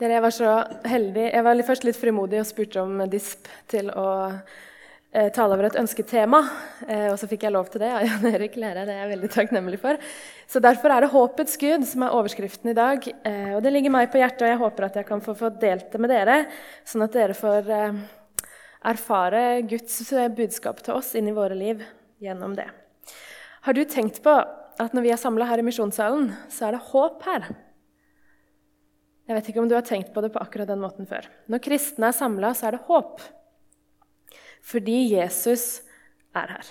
Dere, jeg var så heldig. Jeg var først litt frimodig og spurte om DISP til å eh, tale over et ønsketema. Eh, og så fikk jeg lov til det av Jan Erik Lære. Det er jeg veldig takknemlig for. Så Derfor er det 'Håpets Gud' som er overskriften i dag. Eh, og Det ligger meg på hjertet, og jeg håper at jeg kan få, få delt det med dere, sånn at dere får eh, erfare Guds budskap til oss inn i våre liv gjennom det. Har du tenkt på at når vi er samla her i misjonssalen, så er det håp her? Jeg vet ikke om du har tenkt på det på akkurat den måten før. Når kristne er samla, så er det håp. Fordi Jesus er her.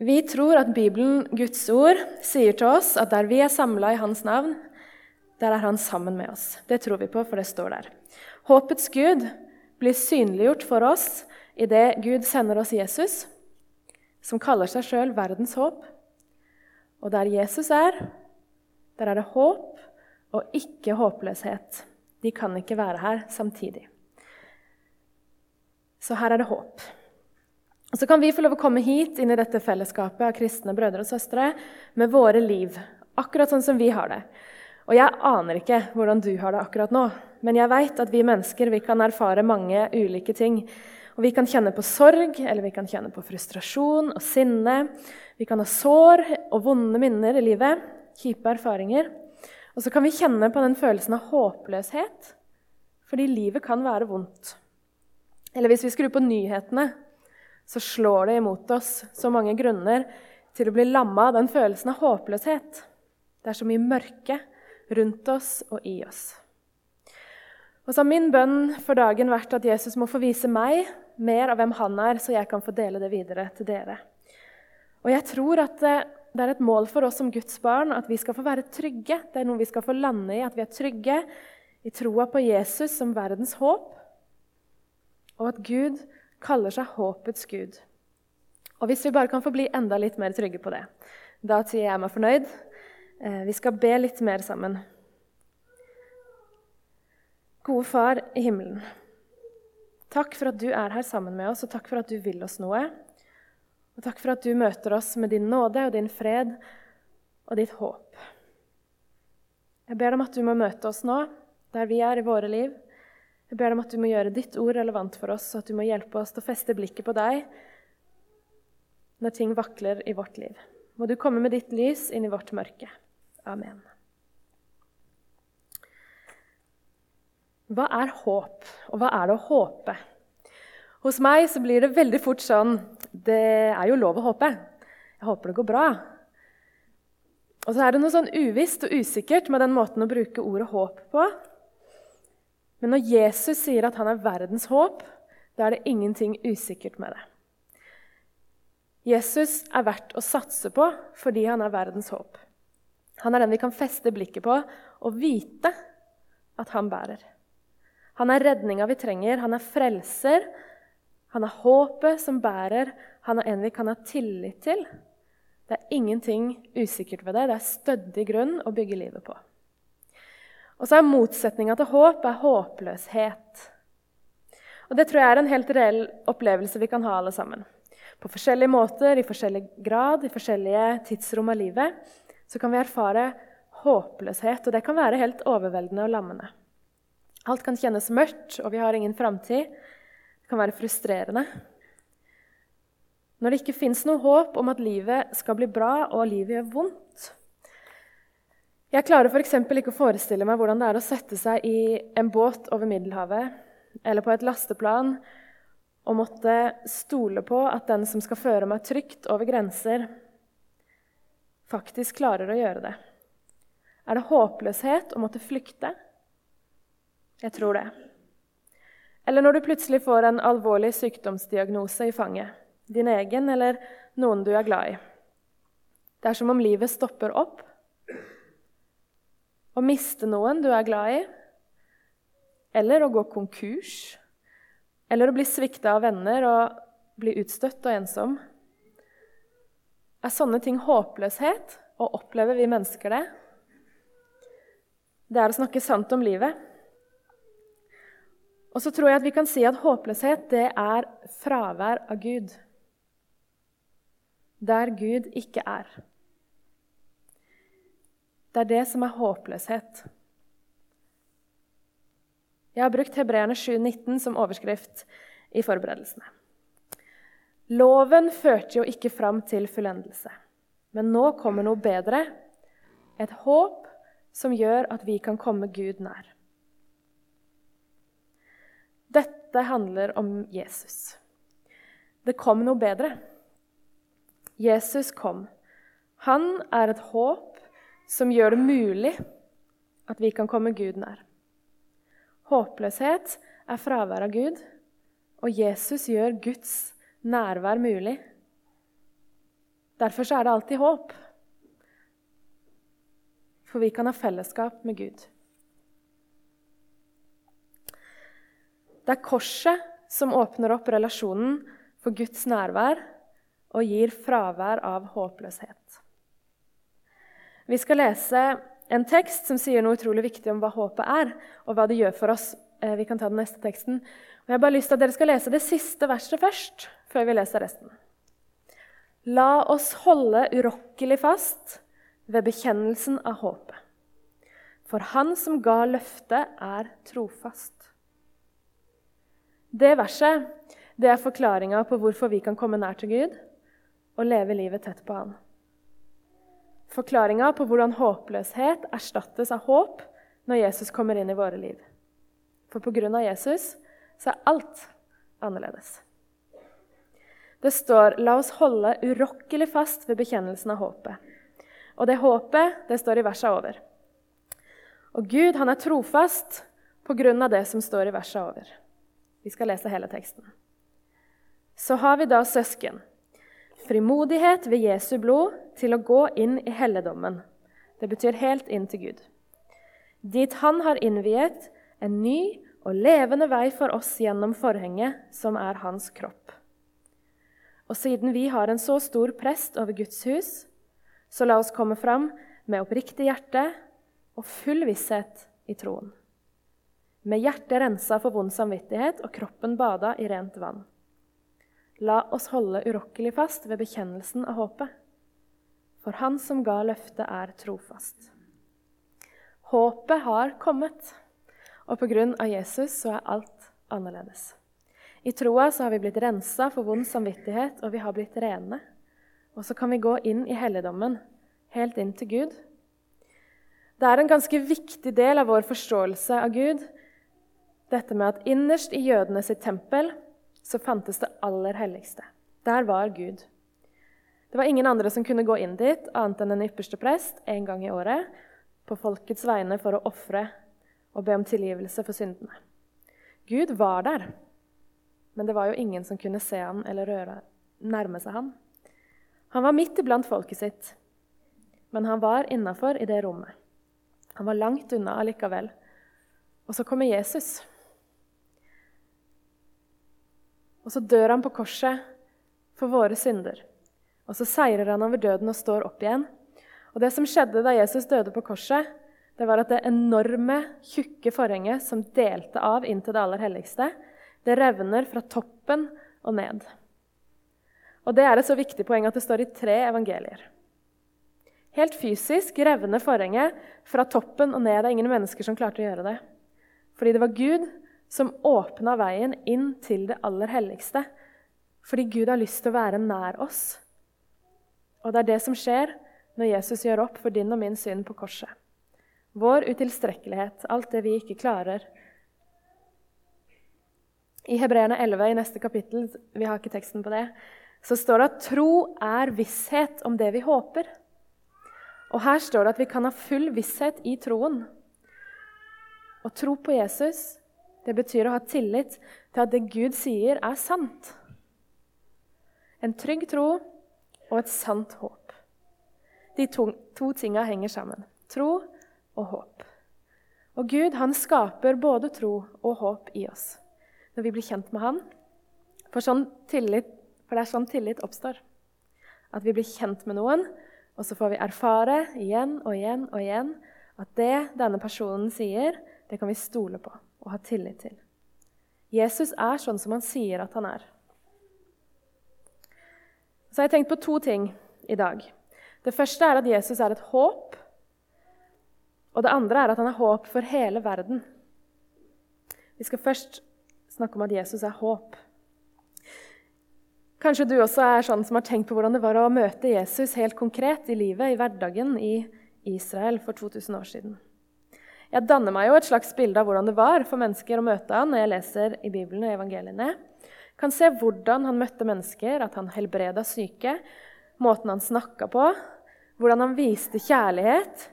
Vi tror at Bibelen, Guds ord, sier til oss at der vi er samla i Hans navn, der er Han sammen med oss. Det tror vi på, for det står der. Håpets Gud blir synliggjort for oss idet Gud sender oss Jesus, som kaller seg sjøl verdens håp. Og der Jesus er, der er det håp og ikke håpløshet. De kan ikke være her samtidig. Så her er det håp. Og Så kan vi få lov å komme hit inn i dette fellesskapet av kristne brødre og søstre med våre liv, akkurat sånn som vi har det. Og jeg aner ikke hvordan du har det akkurat nå, men jeg veit at vi mennesker vi kan erfare mange ulike ting. Og Vi kan kjenne på sorg, eller vi kan kjenne på frustrasjon og sinne. Vi kan ha sår og vonde minner i livet, kjipe erfaringer. Og så kan vi kjenne på den følelsen av håpløshet, fordi livet kan være vondt. Eller hvis vi skrur på nyhetene, så slår det imot oss så mange grunner til å bli lamma av den følelsen av håpløshet. Det er så mye mørke rundt oss og i oss. Og så har min bønn for dagen vært at Jesus må få vise meg mer av hvem han er, så jeg kan få dele det videre til dere. Og jeg tror at eh, det er et mål for oss som Guds barn at vi skal få være trygge. Det er noe vi skal få lande i, at vi er trygge i troa på Jesus som verdens håp, og at Gud kaller seg håpets Gud. Og Hvis vi bare kan få bli enda litt mer trygge på det, da sier jeg meg fornøyd. Eh, vi skal be litt mer sammen. Gode Far i himmelen. Takk for at du er her sammen med oss, og takk for at du vil oss noe. Og takk for at du møter oss med din nåde og din fred og ditt håp. Jeg ber om at du må møte oss nå, der vi er i våre liv. Jeg ber om at du må gjøre ditt ord relevant for oss, og at du må hjelpe oss til å feste blikket på deg når ting vakler i vårt liv. Må du komme med ditt lys inn i vårt mørke. Amen. Hva er håp, og hva er det å håpe? Hos meg så blir det veldig fort sånn Det er jo lov å håpe. Jeg håper det går bra. Og så er det noe sånn uvisst og usikkert med den måten å bruke ordet håp på. Men når Jesus sier at han er verdens håp, da er det ingenting usikkert med det. Jesus er verdt å satse på fordi han er verdens håp. Han er den vi kan feste blikket på og vite at han bærer. Han er redninga vi trenger, han er frelser, han er håpet som bærer, han er en vi kan ha tillit til. Det er ingenting usikkert ved det. Det er stødig grunn å bygge livet på. Og så er Motsetninga til håp er håpløshet. Og Det tror jeg er en helt reell opplevelse vi kan ha alle sammen. På forskjellige måter, i forskjellig grad, i forskjellige tidsrom av livet så kan vi erfare håpløshet, og det kan være helt overveldende og lammende. Alt kan kjennes mørkt, og vi har ingen framtid. Det kan være frustrerende. Når det ikke fins noe håp om at livet skal bli bra, og livet gjør vondt. Jeg klarer f.eks. ikke å forestille meg hvordan det er å sette seg i en båt over Middelhavet eller på et lasteplan og måtte stole på at den som skal føre meg trygt over grenser, faktisk klarer å gjøre det. Er det håpløshet å måtte flykte? Jeg tror det. Eller når du plutselig får en alvorlig sykdomsdiagnose i fanget. Din egen eller noen du er glad i. Det er som om livet stopper opp. Å miste noen du er glad i, eller å gå konkurs, eller å bli svikta av venner og bli utstøtt og ensom. Er sånne ting håpløshet, og opplever vi mennesker det? Det er å snakke sant om livet. Og så tror jeg at vi kan si at håpløshet det er fravær av Gud. Der Gud ikke er. Det er det som er håpløshet. Jeg har brukt Hebreerne 7,19 som overskrift i forberedelsene. Loven førte jo ikke fram til fullendelse, men nå kommer noe bedre. Et håp som gjør at vi kan komme Gud nær. Dette handler om Jesus. Det kom noe bedre. Jesus kom. Han er et håp som gjør det mulig at vi kan komme Gud nær. Håpløshet er fravær av Gud, og Jesus gjør Guds nærvær mulig. Derfor er det alltid håp. For vi kan ha fellesskap med Gud. Det er korset som åpner opp relasjonen for Guds nærvær og gir fravær av håpløshet. Vi skal lese en tekst som sier noe utrolig viktig om hva håpet er, og hva det gjør for oss. Eh, vi kan ta den neste teksten. Jeg har bare lyst til at dere skal lese det siste verset først, før vi leser resten. La oss holde urokkelig fast ved bekjennelsen av håpet. For Han som ga løftet, er trofast. Det verset det er forklaringa på hvorfor vi kan komme nær til Gud og leve livet tett på Han forklaringa på hvordan håpløshet erstattes av håp når Jesus kommer inn i våre liv. For pga. Jesus så er alt annerledes. Det står 'La oss holde urokkelig fast ved bekjennelsen av håpet'. Og det håpet det står i versa over. Og Gud han er trofast pga. det som står i versa over. Vi skal lese hele teksten. Så har vi da søsken frimodighet ved Jesu blod til å gå inn i helligdommen. Det betyr helt inn til Gud. Dit han har innviet en ny og levende vei for oss gjennom forhenget, som er hans kropp. Og siden vi har en så stor prest over Guds hus, så la oss komme fram med oppriktig hjerte og full visshet i troen. Med hjertet rensa for vond samvittighet og kroppen bada i rent vann. La oss holde urokkelig fast ved bekjennelsen av håpet. For Han som ga løftet, er trofast. Håpet har kommet, og pga. Jesus så er alt annerledes. I troa så har vi blitt rensa for vond samvittighet, og vi har blitt rene. Og så kan vi gå inn i helligdommen, helt inn til Gud. Det er en ganske viktig del av vår forståelse av Gud, dette med at innerst i jødene sitt tempel så fantes det aller helligste. Der var Gud. Det var ingen andre som kunne gå inn dit, annet enn den ypperste prest en gang i året, på folkets vegne for å ofre og be om tilgivelse for syndene. Gud var der, men det var jo ingen som kunne se han eller røre, nærme seg han. Han var midt iblant folket sitt, men han var innafor i det rommet. Han var langt unna allikevel. Og så kommer Jesus. Og så dør han på korset for våre synder. Og så seirer han over døden og står opp igjen. Og Det som skjedde da Jesus døde på korset, det var at det enorme, tjukke forhenget som delte av inn til det aller helligste, det revner fra toppen og ned. Og Det er et så viktig poeng at det står i tre evangelier. Helt fysisk revner forhenget fra toppen og ned. Det er ingen mennesker som klarte å gjøre det. Fordi det var Gud som åpna veien inn til det aller helligste. Fordi Gud har lyst til å være nær oss. Og det er det som skjer når Jesus gjør opp for din og min synd på korset. Vår utilstrekkelighet, alt det vi ikke klarer. I Hebreerne 11 i neste kapittel vi har ikke teksten på det, så står det at tro er visshet om det vi håper. Og her står det at vi kan ha full visshet i troen. Å tro på Jesus det betyr å ha tillit til at det Gud sier, er sant. En trygg tro og et sant håp. De to, to tinga henger sammen. Tro og håp. Og Gud han skaper både tro og håp i oss når vi blir kjent med Han. For, sånn tillit, for det er sånn tillit oppstår. At vi blir kjent med noen, og så får vi erfare igjen og igjen og igjen at det denne personen sier, det kan vi stole på og ha tillit til. Jesus er sånn som han sier at han er. Så har jeg tenkt på to ting i dag. Det første er at Jesus er et håp. Og det andre er at han er håp for hele verden. Vi skal først snakke om at Jesus er håp. Kanskje du også er sånn som har tenkt på hvordan det var å møte Jesus helt konkret i livet, i hverdagen i Israel for 2000 år siden. Jeg danner meg jo et slags bilde av hvordan det var for mennesker å møte han når jeg leser i Bibelen og evangeliene. Kan se hvordan han møtte mennesker, at han helbreda syke, måten han snakka på, hvordan han viste kjærlighet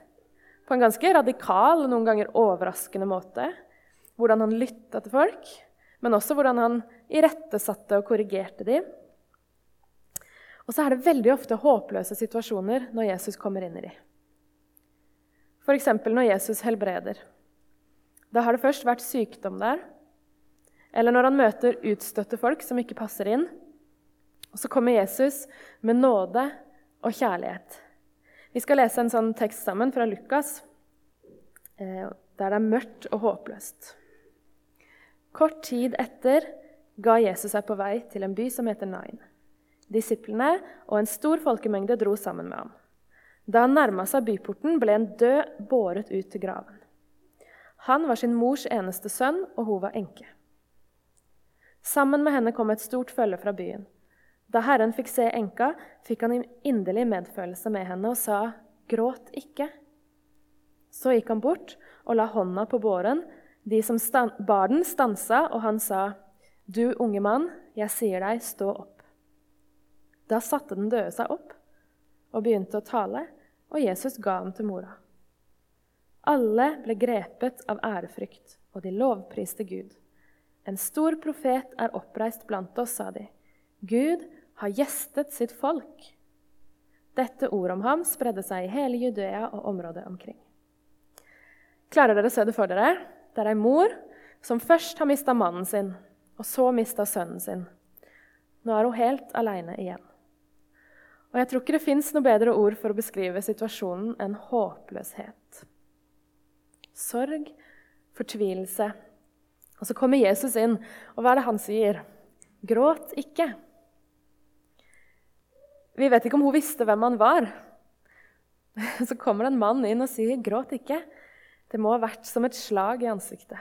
på en ganske radikal og noen ganger overraskende måte. Hvordan han lytta til folk, men også hvordan han irettesatte og korrigerte dem. Og så er det veldig ofte håpløse situasjoner når Jesus kommer inn i dem. F.eks. når Jesus helbreder. Da har det først vært sykdom der. Eller når han møter utstøtte folk som ikke passer inn. Og så kommer Jesus med nåde og kjærlighet. Vi skal lese en sånn tekst sammen fra Lukas, eh, der det er mørkt og håpløst. Kort tid etter ga Jesus seg på vei til en by som heter Nain. Disiplene og en stor folkemengde dro sammen med ham. Da han nærma seg byporten, ble en død båret ut til graven. Han var sin mors eneste sønn, og hun var enke. Sammen med henne kom et stort følge fra byen. Da Herren fikk se enka, fikk han inderlig medfølelse med henne og sa, 'Gråt ikke.' Så gikk han bort og la hånda på båren. De som bar den, stansa, og han sa, 'Du unge mann, jeg sier deg, stå opp.' Da satte den døde seg opp og begynte å tale, og Jesus ga ham til mora. Alle ble grepet av ærefrykt, og de lovpriste Gud. En stor profet er oppreist blant oss, sa de. Gud har gjestet sitt folk. Dette ordet om ham spredde seg i hele Judea og området omkring. Klarer dere å se det for dere? Det er ei mor som først har mista mannen sin, og så mista sønnen sin. Nå er hun helt aleine igjen. Og jeg tror ikke det fins noe bedre ord for å beskrive situasjonen enn håpløshet. Sorg, fortvilelse. Og så kommer Jesus inn, og hva er det han sier? Gråt ikke. Vi vet ikke om hun visste hvem han var. Så kommer det en mann inn og sier, 'Gråt ikke'. Det må ha vært som et slag i ansiktet.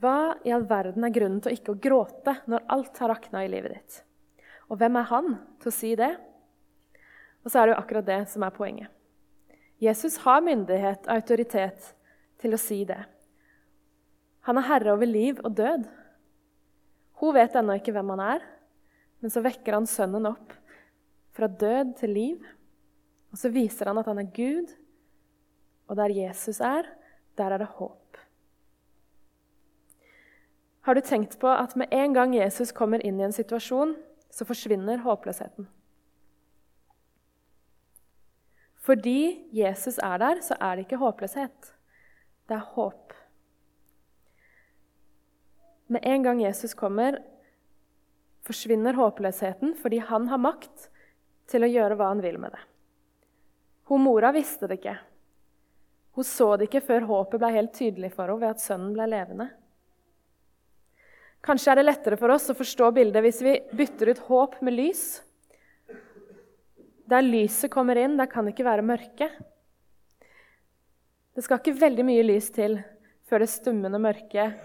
Hva i all verden er grunnen til å ikke å gråte når alt har rakna i livet ditt? Og hvem er han til å si det? Og så er det jo akkurat det som er poenget. Jesus har myndighet, autoritet, til å si det. Han er herre over liv og død. Hun vet ennå ikke hvem han er, men så vekker han sønnen opp fra død til liv. Og så viser han at han er Gud, og der Jesus er, der er det håp. Har du tenkt på at med en gang Jesus kommer inn i en situasjon, så forsvinner håpløsheten? Fordi Jesus er der, så er det ikke håpløshet. Det er håp. Med en gang Jesus kommer, forsvinner håpløsheten fordi han har makt til å gjøre hva han vil med det. Hun mora visste det ikke. Hun så det ikke før håpet ble helt tydelig for henne ved at sønnen ble levende. Kanskje er det lettere for oss å forstå bildet hvis vi bytter ut håp med lys. Der lyset kommer inn, der kan det ikke være mørke. Det skal ikke veldig mye lys til før det stummende mørket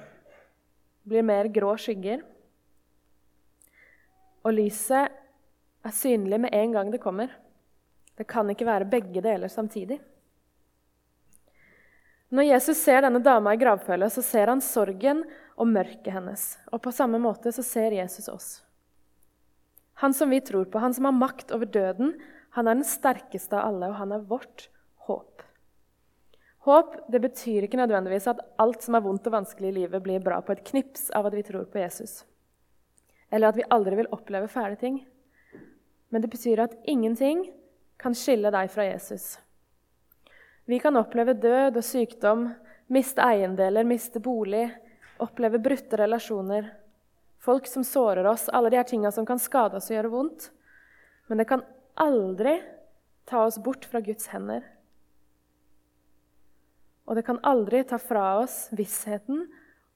blir mer grå skygger. Og lyset er synlig med en gang det kommer. Det kan ikke være begge deler samtidig. Når Jesus ser denne dama i gravfølget, så ser han sorgen og mørket hennes. Og på samme måte så ser Jesus oss. Han som vi tror på, han som har makt over døden, han er den sterkeste av alle, og han er vårt håp. Håp det betyr ikke nødvendigvis at alt som er vondt og vanskelig i livet, blir bra på et knips av at vi tror på Jesus. Eller at vi aldri vil oppleve fæle ting. Men det betyr at ingenting kan skille deg fra Jesus. Vi kan oppleve død og sykdom, miste eiendeler, miste bolig, oppleve brutte relasjoner, folk som sårer oss, alle de her tinga som kan skade oss og gjøre vondt. Men det kan aldri ta oss bort fra Guds hender. Og det kan aldri ta fra oss vissheten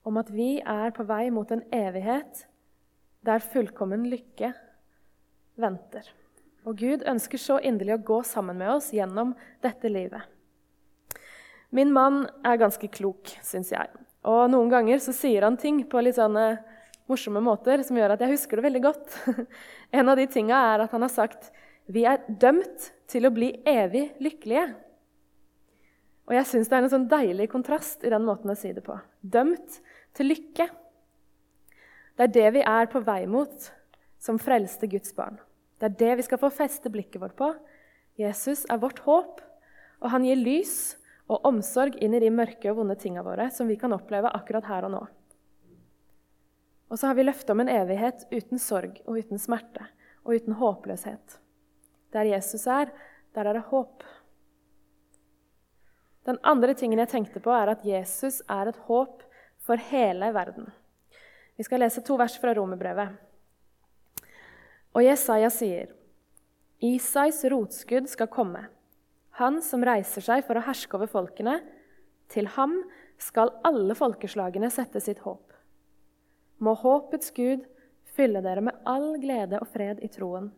om at vi er på vei mot en evighet der fullkommen lykke venter. Og Gud ønsker så inderlig å gå sammen med oss gjennom dette livet. Min mann er ganske klok, syns jeg. Og noen ganger så sier han ting på litt sånne morsomme måter som gjør at jeg husker det veldig godt. en av de tinga er at han har sagt vi er dømt til å bli evig lykkelige. Og jeg syns det er en sånn deilig kontrast i den måten å si det på. Dømt til lykke. Det er det vi er på vei mot som frelste Guds barn. Det er det vi skal få feste blikket vårt på. Jesus er vårt håp, og han gir lys og omsorg inn i de mørke og vonde tinga våre som vi kan oppleve akkurat her og nå. Og så har vi løftet om en evighet uten sorg og uten smerte og uten håpløshet. Der Jesus er, der er det håp. Den andre tingen jeg tenkte på, er at Jesus er et håp for hele verden. Vi skal lese to vers fra romerbrevet. Og Jesaja sier, Isais rotskudd skal komme, han som reiser seg for å herske over folkene. Til ham skal alle folkeslagene sette sitt håp. Må håpets Gud fylle dere med all glede og fred i troen,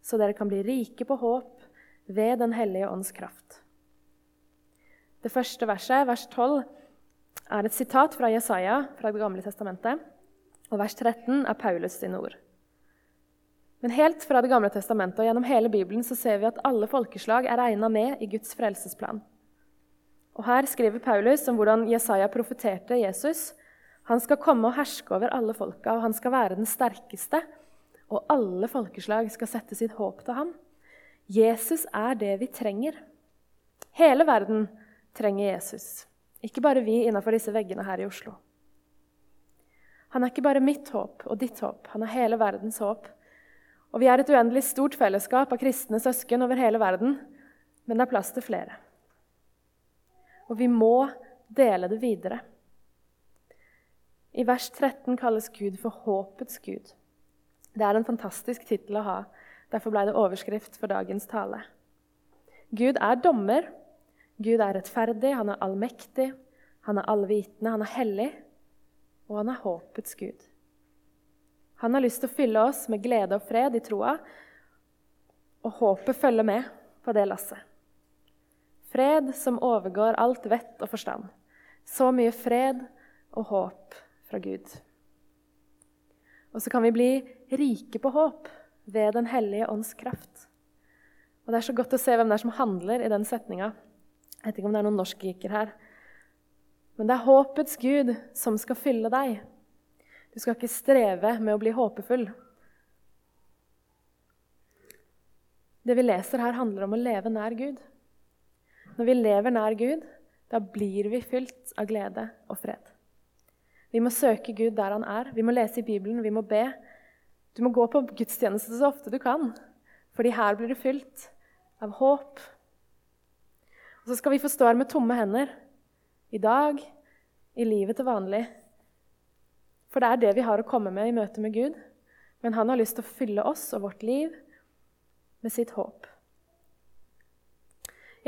så dere kan bli rike på håp ved Den hellige ånds kraft. Det første verset, vers 12, er et sitat fra Jesaja fra Det gamle testamentet. Og vers 13 er Paulus sine ord. Men helt fra Det gamle testamentet og gjennom hele Bibelen så ser vi at alle folkeslag er regna med i Guds frelsesplan. Og Her skriver Paulus om hvordan Jesaja profeterte Jesus. Han skal komme og herske over alle folka, og han skal være den sterkeste. Og alle folkeslag skal sette sitt håp til ham. Jesus er det vi trenger. Hele verden trenger Jesus. Ikke bare vi innenfor disse veggene her i Oslo. Han er ikke bare mitt håp og ditt håp, han er hele verdens håp. Og Vi er et uendelig stort fellesskap av kristne søsken over hele verden, men det er plass til flere. Og vi må dele det videre. I vers 13 kalles Gud for håpets gud. Det er en fantastisk tittel å ha. Derfor ble det overskrift for dagens tale. Gud er dommer, Gud er rettferdig, han er allmektig, han er allvitende, han er hellig, og han er håpets Gud. Han har lyst til å fylle oss med glede og fred i troa, og håpet følger med på det lasset. Fred som overgår alt vett og forstand. Så mye fred og håp fra Gud. Og så kan vi bli rike på håp ved Den hellige ånds kraft. Og Det er så godt å se hvem det er som handler i den setninga. Jeg vet ikke om det er noen norskgiker her. Men det er håpets Gud som skal fylle deg. Du skal ikke streve med å bli håpefull. Det vi leser her, handler om å leve nær Gud. Når vi lever nær Gud, da blir vi fylt av glede og fred. Vi må søke Gud der han er. Vi må lese i Bibelen, vi må be. Du må gå på gudstjeneste så ofte du kan, fordi her blir du fylt av håp og så skal vi få stå her med tomme hender i dag, i livet til vanlig. For det er det vi har å komme med i møte med Gud. Men han har lyst til å fylle oss og vårt liv med sitt håp.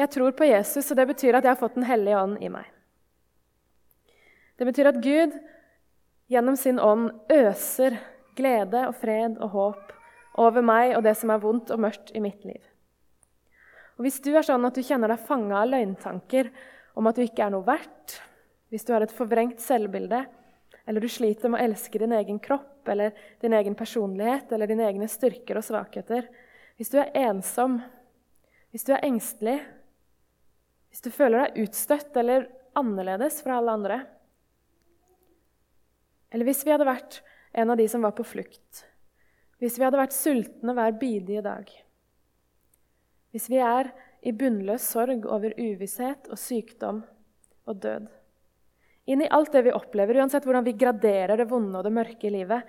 Jeg tror på Jesus, og det betyr at jeg har fått Den hellige ånd i meg. Det betyr at Gud gjennom sin ånd øser glede og fred og håp over meg og det som er vondt og mørkt i mitt liv. Og Hvis du er sånn at du kjenner deg fanga av løgntanker om at du ikke er noe verdt, hvis du har et forvrengt selvbilde, eller du sliter med å elske din egen kropp eller din egen personlighet eller dine egne styrker og svakheter, hvis du er ensom, hvis du er engstelig, hvis du føler deg utstøtt eller annerledes fra alle andre Eller hvis vi hadde vært en av de som var på flukt, hvis vi hadde vært sultne hver bidige dag hvis vi er i bunnløs sorg over uvisshet og sykdom og død. Inn i alt det vi opplever, uansett hvordan vi graderer det vonde og det mørke i livet,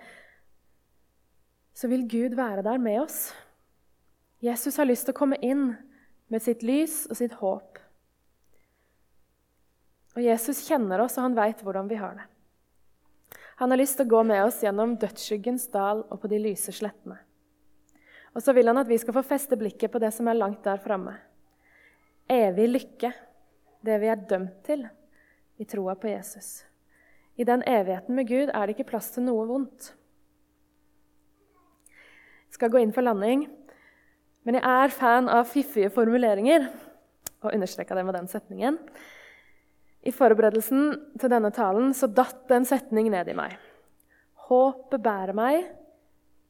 så vil Gud være der med oss. Jesus har lyst til å komme inn med sitt lys og sitt håp. Og Jesus kjenner oss, og han veit hvordan vi har det. Han har lyst til å gå med oss gjennom dødsskyggens dal og på de lyse slettene. Og så vil han at vi skal få feste blikket på det som er langt der framme. Evig lykke, det vi er dømt til i troa på Jesus. I den evigheten med Gud er det ikke plass til noe vondt. Jeg skal gå inn for landing, men jeg er fan av fiffige formuleringer og understreka det med den setningen. I forberedelsen til denne talen så datt det en setning ned i meg. Håpet bærer meg,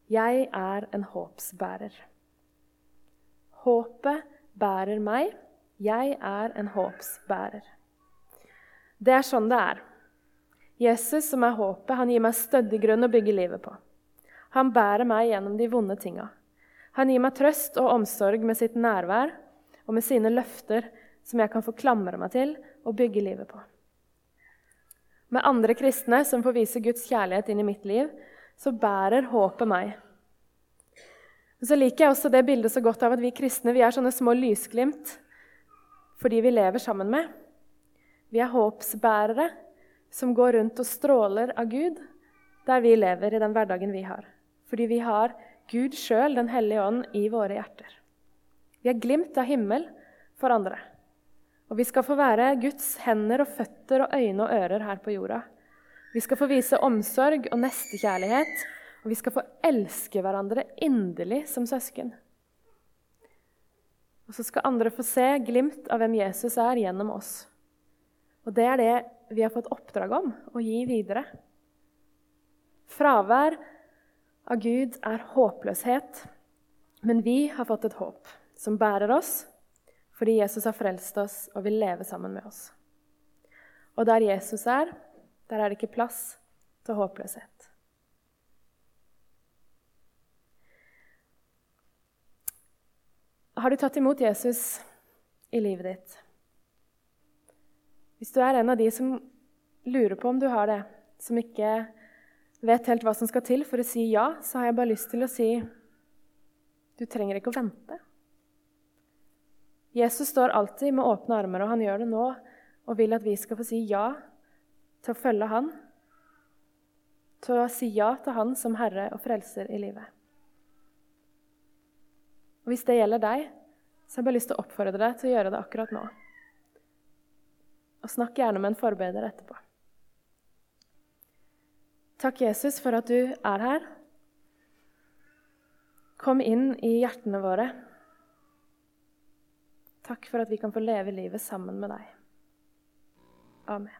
jeg er en håpsbærer. Håpet bærer meg, jeg er en håpsbærer. Det er sånn det er. Jesus, som er håpet, han gir meg stødig grunn å bygge livet på. Han bærer meg gjennom de vonde tinga. Han gir meg trøst og omsorg med sitt nærvær og med sine løfter som jeg kan få klamre meg til og bygge livet på. Med andre kristne som får vise Guds kjærlighet inn i mitt liv, så bærer håpet meg. Og så liker jeg også det bildet så godt av at vi kristne vi er sånne små lysglimt fordi vi lever sammen med. Vi er håpsbærere som går rundt og stråler av Gud der vi lever i den hverdagen vi har. Fordi vi har Gud sjøl, Den hellige ånd, i våre hjerter. Vi er glimt av himmel for andre. Og vi skal få være Guds hender og føtter og øyne og ører her på jorda. Vi skal få vise omsorg og nestekjærlighet, og vi skal få elske hverandre inderlig som søsken. Og så skal andre få se glimt av hvem Jesus er, gjennom oss. Og det er det vi har fått oppdrag om å gi videre. Fravær av Gud er håpløshet, men vi har fått et håp som bærer oss fordi Jesus har frelst oss og vil leve sammen med oss. Og der Jesus er, der er det ikke plass til håpløshet. Har du tatt imot Jesus i livet ditt? Hvis du er en av de som lurer på om du har det, som ikke vet helt hva som skal til for å si ja, så har jeg bare lyst til å si du trenger ikke å vente. Jesus står alltid med åpne armer, og han gjør det nå og vil at vi skal få si ja til å følge han, til å si ja til han som Herre og Frelser i livet. Og Hvis det gjelder deg, så har jeg bare lyst til å oppfordre deg til å gjøre det akkurat nå. Og snakk gjerne med en forbeder etterpå. Takk, Jesus, for at du er her. Kom inn i hjertene våre. Takk for at vi kan få leve livet sammen med deg. Amen.